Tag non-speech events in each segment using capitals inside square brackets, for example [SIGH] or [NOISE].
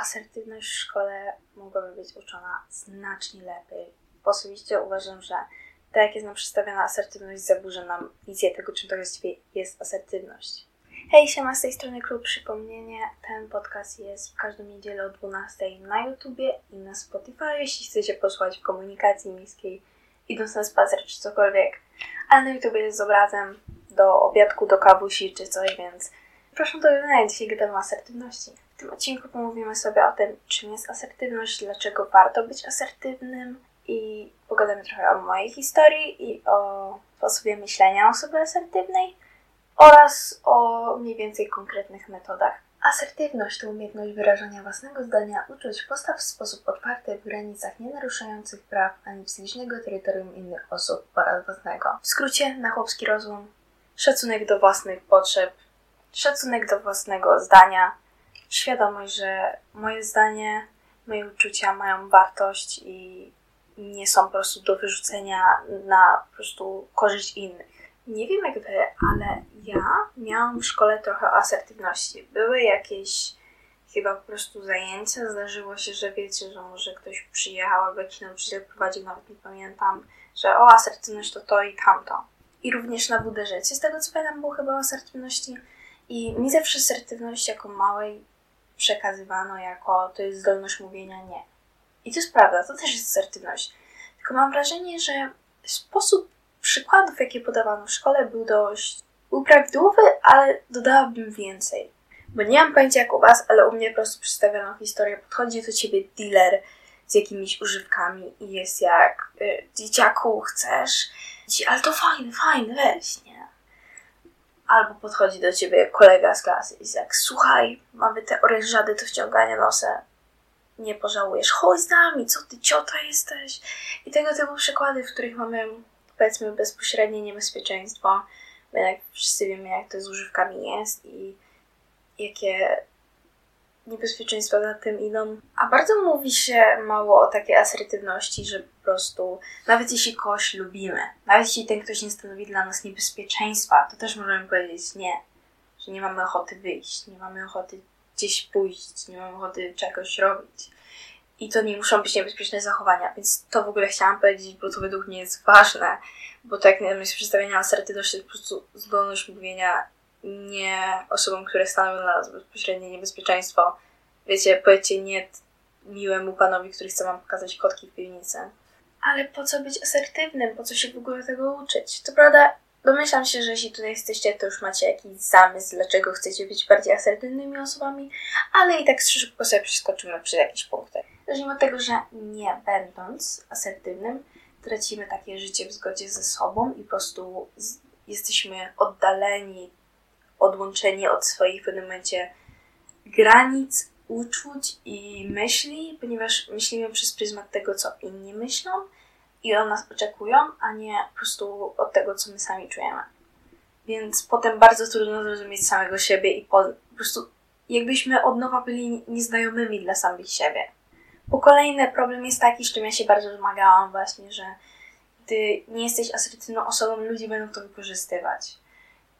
asertywność w szkole mogłaby być uczona znacznie lepiej. Osobiście uważam, że tak jak jest nam przedstawiona asertywność, zaburza nam wizję tego, czym to właściwie jest asertywność. Hej, siema, z tej strony Klub Przypomnienie. Ten podcast jest w każdą niedzielę o 12 na YouTubie i na Spotify, jeśli chcecie posłuchać w komunikacji miejskiej, idąc na spacer czy cokolwiek. Ale na YouTubie jest z obrazem do obiadku, do kawusi czy coś, więc proszę do oglądania. Gadamy o asertywności. W tym odcinku pomówimy sobie o tym, czym jest asertywność, dlaczego warto być asertywnym i pogadamy trochę o mojej historii i o sposobie myślenia osoby asertywnej oraz o mniej więcej konkretnych metodach. Asertywność to umiejętność wyrażania własnego zdania, uczuć, postaw w sposób otwarty w granicach nie naruszających praw ani psychicznego terytorium innych osób oraz własnego. W skrócie, na chłopski rozum, szacunek do własnych potrzeb, szacunek do własnego zdania, świadomość, że moje zdanie, moje uczucia mają wartość i nie są po prostu do wyrzucenia na po prostu korzyść innych. Nie wiem jak wy, ale ja miałam w szkole trochę asertywności. Były jakieś chyba po prostu zajęcia. Zdarzyło się, że wiecie, że może ktoś przyjechał albo jakiś nauczyciel prowadził, nawet nie pamiętam, że o asertywność to to i tamto. I również na WDŻ. Z tego co pamiętam było chyba o asertywności i mi zawsze asertywność jako małej przekazywano jako to jest zdolność mówienia nie. I to jest prawda, to też jest asertywność. Tylko mam wrażenie, że sposób przykładów, jakie podawano w szkole, był dość był prawidłowy, ale dodałabym więcej. Bo nie mam pojęcia jak u was, ale u mnie po prostu przedstawiono historię. Podchodzi do ciebie dealer z jakimiś używkami i jest jak y, dzieciaku, chcesz? Ale to fajne, fajne, weź, nie? Albo podchodzi do ciebie kolega z klasy i jest jak, słuchaj, mamy te orężady do wciągania nosem. Nie pożałujesz, chodź z nami, co ty ciota jesteś? I tego typu przykłady, w których mamy powiedzmy bezpośrednie niebezpieczeństwo. Bo jak wszyscy wiemy, jak to z używkami jest i jakie niebezpieczeństwa za tym idą. A bardzo mówi się mało o takiej asertywności, że po prostu, nawet jeśli kogoś lubimy, nawet jeśli ten ktoś nie stanowi dla nas niebezpieczeństwa, to też możemy powiedzieć nie, że nie mamy ochoty wyjść, nie mamy ochoty gdzieś pójść, nie mamy ochoty czegoś robić. I to nie muszą być niebezpieczne zachowania, więc to w ogóle chciałam powiedzieć, bo to według mnie jest ważne, bo tak jak myśl przedstawienia asertywności to jest po prostu zdolność mówienia nie osobom, które stanowią dla nas bezpośrednie niebezpieczeństwo. Wiecie, powiedzcie nie miłemu panowi, który chce wam pokazać kotki w piwnicy. Ale po co być asertywnym? Po co się w ogóle tego uczyć? To prawda, domyślam się, że jeśli tutaj jesteście, to już macie jakiś zamysł, dlaczego chcecie być bardziej asertywnymi osobami, ale i tak szybko sobie przeskoczymy przez jakieś punkty. Zacznijmy od tego, że nie będąc asertywnym, tracimy takie życie w zgodzie ze sobą i po prostu jesteśmy oddaleni odłączeni od swoich w pewnym momencie granic, uczuć i myśli, ponieważ myślimy przez pryzmat tego, co inni myślą i od nas oczekują, a nie po prostu od tego, co my sami czujemy. Więc potem bardzo trudno zrozumieć samego siebie i po, po prostu jakbyśmy od nowa byli nieznajomymi dla samych siebie. Po kolejny problem jest taki, z czym ja się bardzo zmagałam właśnie, że gdy nie jesteś asertywną osobą, ludzie będą to wykorzystywać.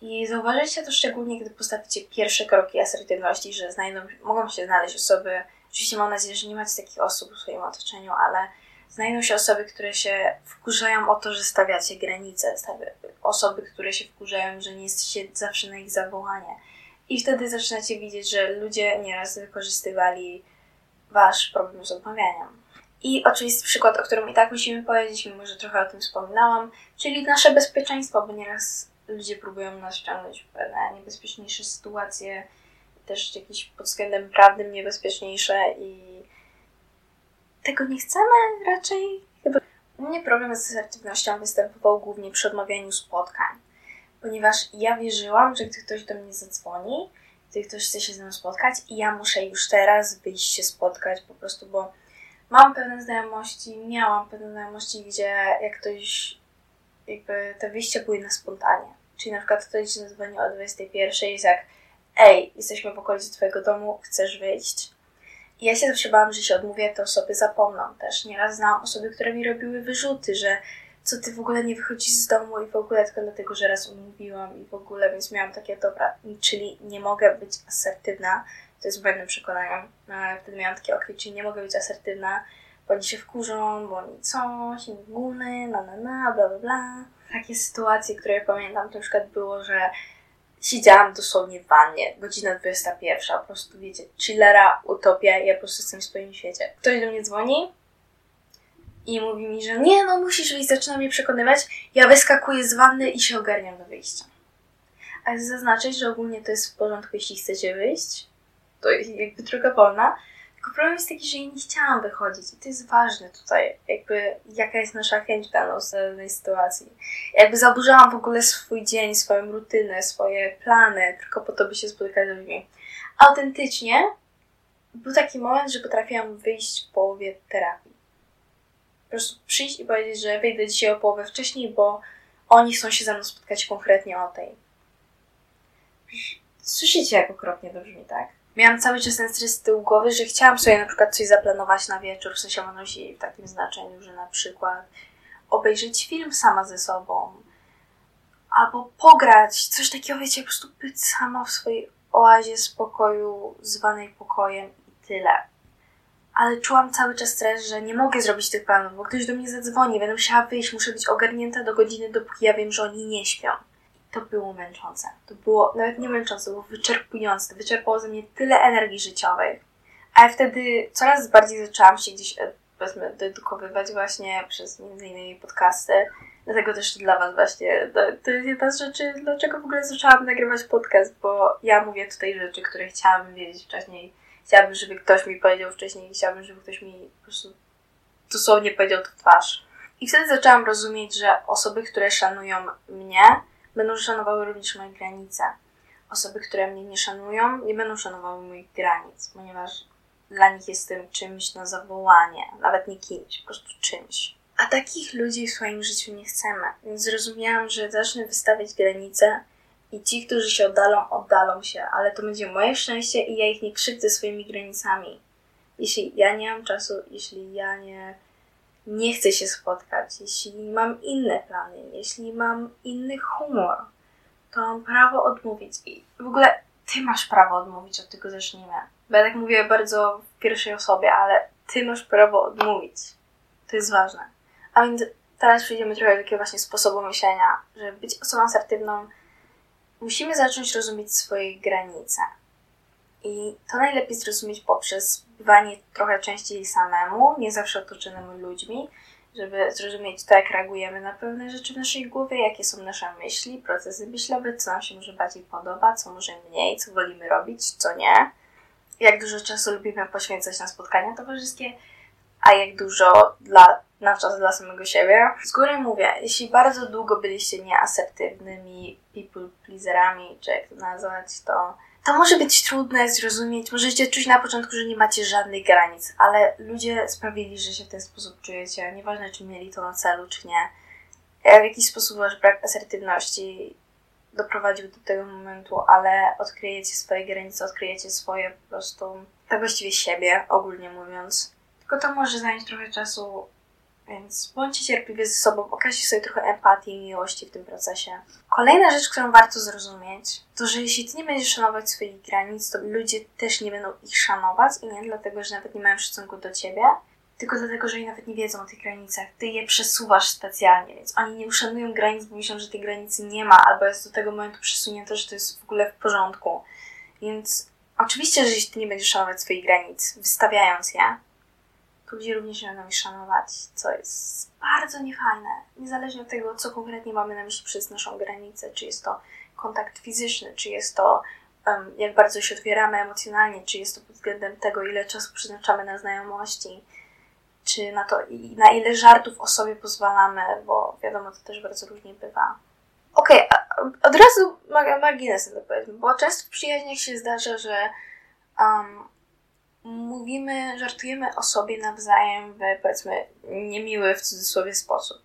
I zauważycie to szczególnie, gdy postawicie pierwsze kroki asertywności, że znajdą, mogą się znaleźć osoby, oczywiście mam nadzieję, że nie macie takich osób w swoim otoczeniu, ale znajdą się osoby, które się wkurzają o to, że stawiacie granice, osoby, które się wkurzają, że nie jesteście zawsze na ich zawołanie. I wtedy zaczynacie widzieć, że ludzie nieraz wykorzystywali wasz problem z odmawianiem. I oczywisty przykład, o którym i tak musimy powiedzieć, mimo że trochę o tym wspominałam, czyli nasze bezpieczeństwo, bo nieraz ludzie próbują nas wciągnąć w pewne niebezpieczniejsze sytuacje, też jakieś pod względem prawnym niebezpieczniejsze i tego nie chcemy raczej. Chyba u mnie problem z asertywnością występował głównie przy odmawianiu spotkań, ponieważ ja wierzyłam, że gdy ktoś do mnie zadzwoni, gdy ktoś chce się ze mną spotkać ja muszę już teraz wyjść się spotkać po prostu, bo mam pewne znajomości, miałam pewne znajomości, gdzie jak ktoś jakby te wyjścia były na spontanie. Czyli na przykład ktoś ci zadzwoni o 21 jest jak ej, jesteśmy w okolicy twojego domu, chcesz wyjść? I ja się zawsze bałam, że się odmówię, te osoby zapomną też. Nieraz znałam osoby, które mi robiły wyrzuty, że co ty w ogóle nie wychodzisz z domu i w ogóle tylko dlatego, że raz umówiłam i w ogóle, więc miałam takie dobra, czyli nie mogę być asertywna, To jest błędne przekonanie. No, wtedy miałam takie, okej, czyli nie mogę być asertywna, bo oni się wkurzą, bo oni coś, inni guny, na na na, bla bla bla. Takie sytuacje, które pamiętam, to na przykład było, że siedziałam dosłownie w wannie, godzina 21, po prostu wiecie, chillera, utopia, ja po prostu jestem w swoim świecie. Ktoś do mnie dzwoni i mówi mi, że nie, no musisz wyjść, zaczyna mnie przekonywać, ja wyskakuję z wanny i się ogarniam do wyjścia. A chcę zaznaczyć, że ogólnie to jest w porządku, jeśli chcecie wyjść, to jakby droga wolna, tylko problem jest taki, że ja nie chciałam wychodzić i to jest ważne tutaj, jakby jaka jest nasza chęć w danej sytuacji. Jakby zaburzałam w ogóle swój dzień, swoją rutynę, swoje plany, tylko po to, by się spotykać z ludźmi. Autentycznie był taki moment, że potrafiłam wyjść w połowie terapii. Po prostu przyjść i powiedzieć, że wyjdę dzisiaj o połowę wcześniej, bo oni chcą się ze mną spotkać konkretnie o tej. Słyszycie, jak okropnie to brzmi, tak? Miałam cały czas ten stres z tyłu głowy, że chciałam sobie na przykład coś zaplanować na wieczór, w sensie nosi w takim znaczeniu, że na przykład obejrzeć film sama ze sobą, albo pograć, coś takiego, wiecie, po prostu być sama w swojej oazie spokoju, zwanej pokojem i tyle. Ale czułam cały czas stres, że nie mogę zrobić tych planów, bo ktoś do mnie zadzwoni, będę musiała wyjść, muszę być ogarnięta do godziny, dopóki ja wiem, że oni nie śpią to było męczące. To było nawet nie męczące, to było wyczerpujące. To wyczerpało ze mnie tyle energii życiowej. A ja wtedy coraz bardziej zaczęłam się gdzieś, e, powiedzmy, dedukowywać właśnie przez innymi podcasty. Dlatego też dla Was właśnie, to jest jedna z rzeczy, dlaczego w ogóle zaczęłam nagrywać podcast, bo ja mówię tutaj rzeczy, które chciałabym wiedzieć wcześniej. Chciałabym, żeby ktoś mi powiedział wcześniej, chciałabym, żeby ktoś mi po prostu dosłownie powiedział to w twarz. I wtedy zaczęłam rozumieć, że osoby, które szanują mnie, będą szanowały również moje granice. Osoby, które mnie nie szanują, nie będą szanowały moich granic, ponieważ dla nich jestem czymś na zawołanie, nawet nie kimś, po prostu czymś. A takich ludzi w swoim życiu nie chcemy, więc zrozumiałam, że zacznę wystawiać granice i ci, którzy się oddalą, oddalą się, ale to będzie moje szczęście i ja ich nie krzywdzę swoimi granicami. Jeśli ja nie mam czasu, jeśli ja nie nie chcę się spotkać, jeśli mam inne plany, jeśli mam inny humor, to mam prawo odmówić. I w ogóle ty masz prawo odmówić, od tego zacznijmy. Bo ja tak mówię bardzo w pierwszej osobie, ale ty masz prawo odmówić. To jest ważne. A więc teraz przejdziemy trochę do takiego właśnie sposobu myślenia, że być osobą asertywną musimy zacząć rozumieć swoje granice. I to najlepiej zrozumieć poprzez bywanie trochę częściej samemu, nie zawsze otoczonymi ludźmi, żeby zrozumieć to, jak reagujemy na pewne rzeczy w naszej głowie, jakie są nasze myśli, procesy myślowe, co nam się może bardziej podoba, co może mniej, co wolimy robić, co nie. Jak dużo czasu lubimy poświęcać na spotkania towarzyskie, a jak dużo dla, na czas dla samego siebie. Z góry mówię, jeśli bardzo długo byliście nieasertywnymi people pleaserami, czy jak to nazwać, to to może być trudne zrozumieć, możecie czuć na początku, że nie macie żadnych granic, ale ludzie sprawili, że się w ten sposób czujecie, nieważne czy mieli to na celu, czy nie. W jakiś sposób wasz brak asertywności doprowadził do tego momentu, ale odkryjecie swoje granice, odkryjecie swoje po prostu, tak właściwie siebie, ogólnie mówiąc. Tylko to może zająć trochę czasu więc bądźcie cierpliwi ze sobą, okażcie sobie trochę empatii i miłości w tym procesie. Kolejna rzecz, którą warto zrozumieć, to że jeśli ty nie będziesz szanować swoich granic, to ludzie też nie będą ich szanować i nie dlatego, że nawet nie mają szacunku do ciebie, tylko dlatego, że oni nawet nie wiedzą o tych granicach. Ty je przesuwasz specjalnie, więc oni nie uszanują granic, bo myślą, że tej granicy nie ma, albo jest do tego momentu przesunięte, że to jest w ogóle w porządku. Więc oczywiście, że jeśli ty nie będziesz szanować swoich granic, wystawiając je, ludzie również nie będą ich szanować, co jest bardzo niefajne. Niezależnie od tego, co konkretnie mamy na myśli przez naszą granicę, czy jest to kontakt fizyczny, czy jest to um, jak bardzo się otwieramy emocjonalnie, czy jest to pod względem tego, ile czasu przeznaczamy na znajomości, czy na to, na ile żartów o sobie pozwalamy, bo wiadomo, to też bardzo różnie bywa. Okej, okay, od razu marginesem to powiedzmy, bo często w przyjaźniach się zdarza, że um, mówimy, żartujemy o sobie nawzajem w powiedzmy niemiły w cudzysłowie sposób.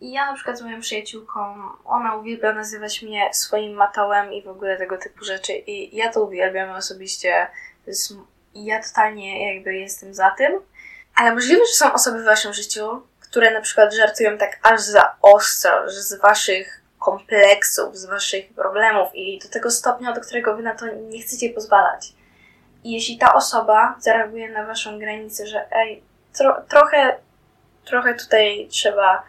I ja na przykład z moją przyjaciółką, ona uwielbia nazywać mnie swoim matołem i w ogóle tego typu rzeczy i ja to uwielbiam osobiście. Jest, ja totalnie jakby jestem za tym. Ale możliwe, że są osoby w waszym życiu, które na przykład żartują tak aż za ostro, że z waszych kompleksów, z waszych problemów i do tego stopnia, do którego wy na to nie chcecie pozwalać. Jeśli ta osoba zareaguje na waszą granicę, że ej, tro, trochę, trochę tutaj trzeba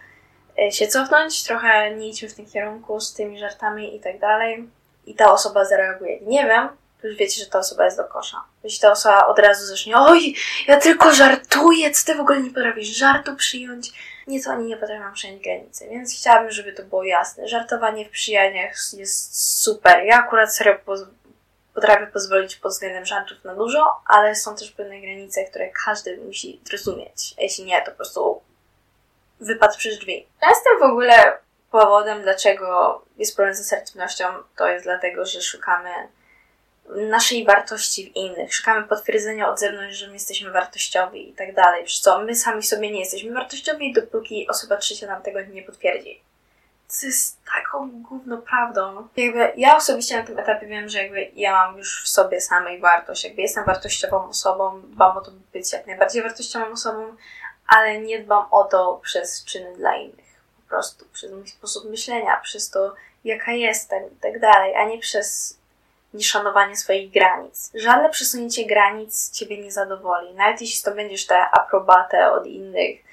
e, się cofnąć, trochę nie idźmy w tym kierunku z tymi żartami i tak dalej, i ta osoba zareaguje nie wiem, to już wiecie, że ta osoba jest do kosza. Jeśli ta osoba od razu zacznie, oj, ja tylko żartuję, co ty w ogóle nie potrafisz żartu przyjąć, to oni nie potrafią przyjąć granicy, więc chciałabym, żeby to było jasne. Żartowanie w przyjaźniach jest super. Ja akurat serio potrafię pozwolić pod względem żartów na dużo, ale są też pewne granice, które każdy musi zrozumieć. Jeśli nie, to po prostu wypadł przez drzwi. Często w ogóle powodem, dlaczego jest problem z asertywnością, to jest dlatego, że szukamy naszej wartości w innych. Szukamy potwierdzenia od zewnątrz, że my jesteśmy wartościowi i tak dalej. Przez co my sami sobie nie jesteśmy wartościowi, dopóki osoba trzecia nam tego nie potwierdzi. Co jest taką główną prawdą. Jakby ja osobiście na tym etapie wiem, że jakby ja mam już w sobie samej wartość. Jakby jestem wartościową osobą, dbam o to, by być jak najbardziej wartościową osobą, ale nie dbam o to przez czyny dla innych. Po prostu przez mój sposób myślenia, przez to, jaka jestem i tak dalej, a nie przez nieszanowanie swoich granic. Żadne przesunięcie granic ciebie nie zadowoli. Nawet jeśli to będziesz tę aprobatę od innych,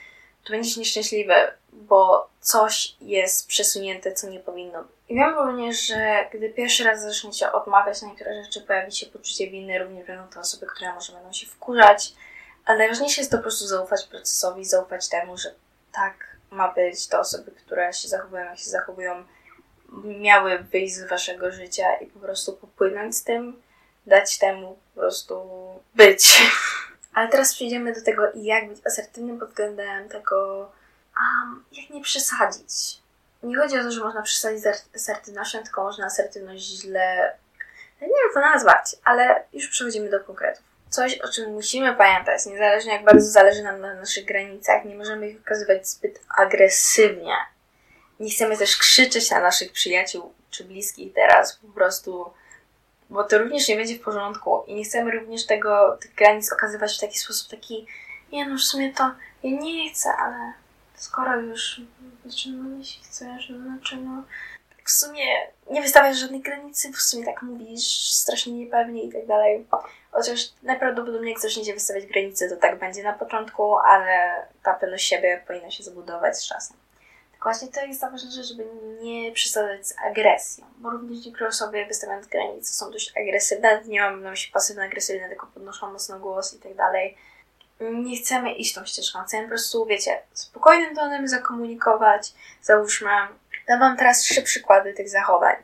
to będziesz nieszczęśliwy, bo coś jest przesunięte, co nie powinno być. I wiem również, że gdy pierwszy raz zaczniecie odmawiać na niektóre rzeczy, pojawi się poczucie winy, również będą to osoby, które może będą się wkurzać, ale najważniejsze jest to po prostu zaufać procesowi, zaufać temu, że tak ma być. Te osoby, które się zachowują, jak się zachowują, miały wyjść z waszego życia i po prostu popłynąć z tym, dać temu po prostu być. [LAUGHS] Ale teraz przejdziemy do tego, jak być asertywnym pod względem tego, um, jak nie przesadzić. Nie chodzi o to, że można przesadzić z asertywnością, tylko można asertywność źle. nie wiem, to nazwać, ale już przechodzimy do konkretów. Coś, o czym musimy pamiętać, niezależnie jak bardzo zależy nam na naszych granicach, nie możemy ich okazywać zbyt agresywnie nie chcemy też krzyczeć na naszych przyjaciół czy bliskich teraz, po prostu, bo to również nie będzie w porządku i nie chcemy również tego, tych granic okazywać w taki sposób, taki, nie no, w sumie to ja nie chcę, ale skoro już, znaczy, no jeśli chcesz, no znaczy, no, w sumie nie wystawiasz żadnej granicy, w sumie tak mówisz strasznie niepewnie i tak dalej. Chociaż najprawdopodobniej jak zaczniecie wystawiać granice, to tak będzie na początku, ale ta pewność siebie powinna się zbudować z czasem. Właśnie to jest ta ważna rzecz, żeby nie przesadzać z agresją, bo również niektóre osoby wystawiając granice są dość agresywne, nie mam na myśli pasywno-agresywne, tylko podnoszą mocno głos i tak dalej. Nie chcemy iść tą ścieżką, chcemy po prostu, wiecie, spokojnym tonem zakomunikować. Załóżmy, dam wam teraz trzy przykłady tych zachowań.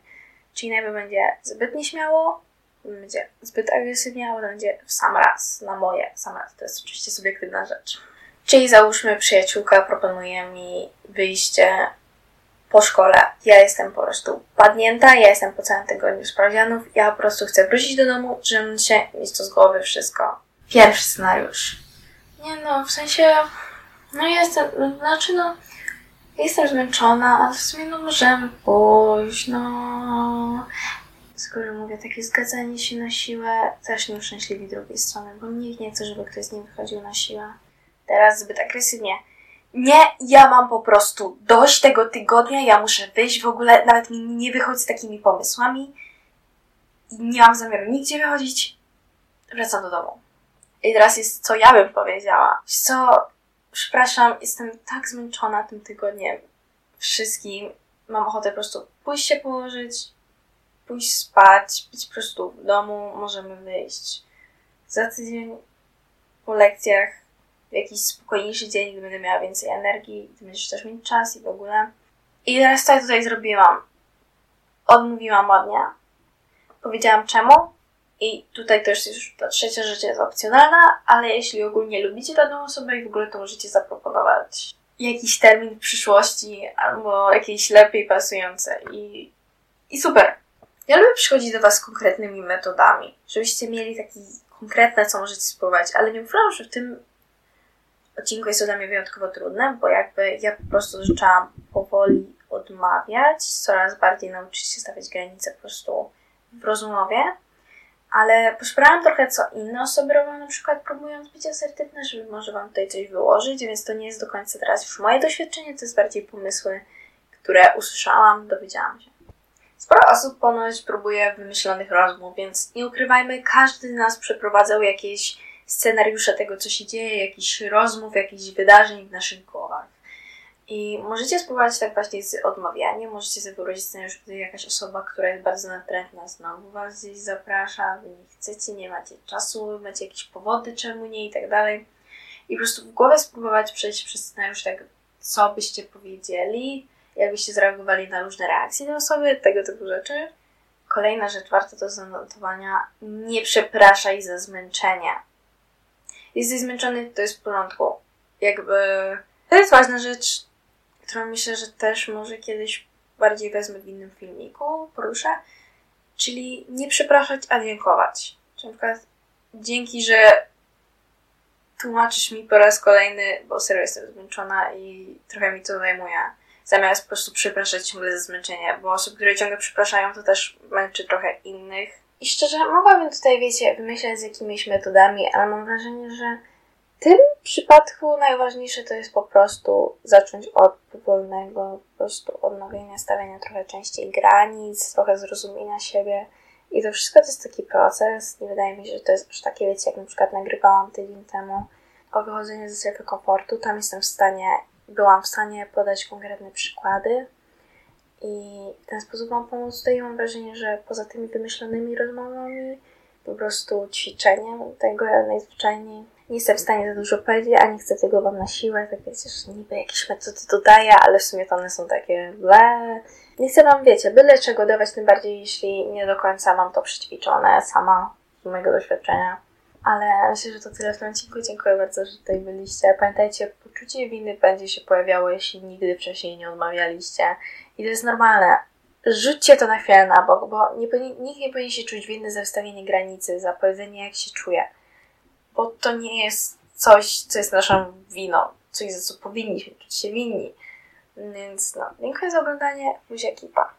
Czyli najpierw będzie zbyt nieśmiało, będzie zbyt agresywnie, albo będzie w sam raz, na moje, sam raz. To jest oczywiście subiektywna rzecz. Czyli załóżmy, przyjaciółka proponuje mi wyjście po szkole. Ja jestem po prostu padnięta, ja jestem po całym tygodniu sprawdzianów, ja po prostu chcę wrócić do domu, drzemnąć się, mieć to z głowy wszystko. Pierwszy scenariusz. Nie no, w sensie, no jestem, znaczy no, jestem zmęczona, ale w sumie no możemy pójść, no. Skoro mówię takie zgadzanie się na siłę, też nie uszczęśliwi drugiej strony, bo nikt nie chce, żeby ktoś z nim wychodził na siłę teraz zbyt agresywnie. Nie, ja mam po prostu dość tego tygodnia, ja muszę wyjść w ogóle, nawet mi nie wychodzi z takimi pomysłami. Nie mam zamiaru nigdzie wychodzić. Wracam do domu. I teraz jest, co ja bym powiedziała. Co, przepraszam, jestem tak zmęczona tym tygodniem wszystkim. Mam ochotę po prostu pójść się położyć, pójść spać, być po prostu w domu, możemy wyjść. Za tydzień po lekcjach w jakiś spokojniejszy dzień, gdy będę miała więcej energii, gdy będziesz też mieć czas i w ogóle. I teraz tutaj zrobiłam? Odmówiłam ładnie. Powiedziałam czemu. I tutaj też już ta trzecia rzecz jest opcjonalna, ale jeśli ogólnie lubicie daną osobę i w ogóle to możecie zaproponować jakiś termin w przyszłości albo jakieś lepiej pasujące i, i super. Ja lubię przychodzić do Was z konkretnymi metodami, żebyście mieli takie konkretne, co możecie spróbować, ale nie uważam, że w tym odcinku jest to dla mnie wyjątkowo trudne, bo jakby ja po prostu zaczęłam powoli odmawiać, coraz bardziej nauczyć się stawiać granice po prostu w rozmowie, ale poszperałam trochę, co inne osoby robią, na przykład próbując być asertywne, żeby może Wam tutaj coś wyłożyć, więc to nie jest do końca teraz już moje doświadczenie, to jest bardziej pomysły, które usłyszałam, dowiedziałam się. Sporo osób ponoć próbuje wymyślonych rozmów, więc nie ukrywajmy, każdy z nas przeprowadzał jakieś scenariusze tego, co się dzieje, jakichś rozmów, jakichś wydarzeń w naszych głowach. I możecie spróbować tak właśnie z odmawianiem, możecie sobie wyobrazić scenariusz, gdy jakaś osoba, która jest bardzo natrętna, znowu was gdzieś zaprasza, wy nie chcecie, nie macie czasu, macie jakieś powody, czemu nie i tak dalej. I po prostu w głowie spróbować przejść przez scenariusz tak, co byście powiedzieli, jakbyście zareagowali na różne reakcje tej osoby, tego typu rzeczy. Kolejna rzecz warta do zanotowania, nie przepraszaj za zmęczenie. Jesteś zmęczony, to jest w porządku. Jakby to jest ważna rzecz, którą myślę, że też może kiedyś bardziej wezmę w innym filmiku, poruszę. Czyli nie przepraszać, a dziękować. Czyli na przykład dzięki, że tłumaczysz mi po raz kolejny, bo serio jestem zmęczona i trochę mi to zajmuje. Zamiast po prostu przepraszać ciągle za zmęczenie, bo osoby, które ciągle przepraszają, to też męczy trochę innych. I szczerze, mogłabym tutaj, wiecie, wymyślać z jakimiś metodami, ale mam wrażenie, że w tym przypadku najważniejsze to jest po prostu zacząć od powolnego po prostu odnowienia, stawiania trochę częściej granic, trochę zrozumienia siebie. I to wszystko to jest taki proces. Nie wydaje mi się, że to jest aż takie, wiecie, jak na przykład nagrywałam tydzień temu o wychodzeniu ze strefy komfortu. Tam jestem w stanie, byłam w stanie podać konkretne przykłady i w ten sposób mam pomóc tutaj. Mam wrażenie, że poza tymi wymyślonymi rozmowami, po prostu ćwiczeniem tego najzwyczajniej nie jestem w stanie za dużo powiedzieć, a nie chcę tego wam na siłę, tak wiecie, że niby jakieś metody dodaję, ale w sumie to one są takie ble. Nie chcę wam, wiecie, byle czego dawać, tym bardziej jeśli nie do końca mam to przećwiczone sama z mojego doświadczenia. Ale myślę, że to tyle w tym odcinku. Dziękuję bardzo, że tutaj byliście. Pamiętajcie, poczucie winy będzie się pojawiało, jeśli nigdy wcześniej nie odmawialiście. I to jest normalne. Rzućcie to na chwilę na bok, bo nie, nikt nie powinien się czuć winny za wstawienie granicy, za powiedzenie, jak się czuje bo to nie jest coś, co jest naszą winą, coś, za co powinniśmy czuć się winni. Więc no, dziękuję za oglądanie. Buziaki, pa!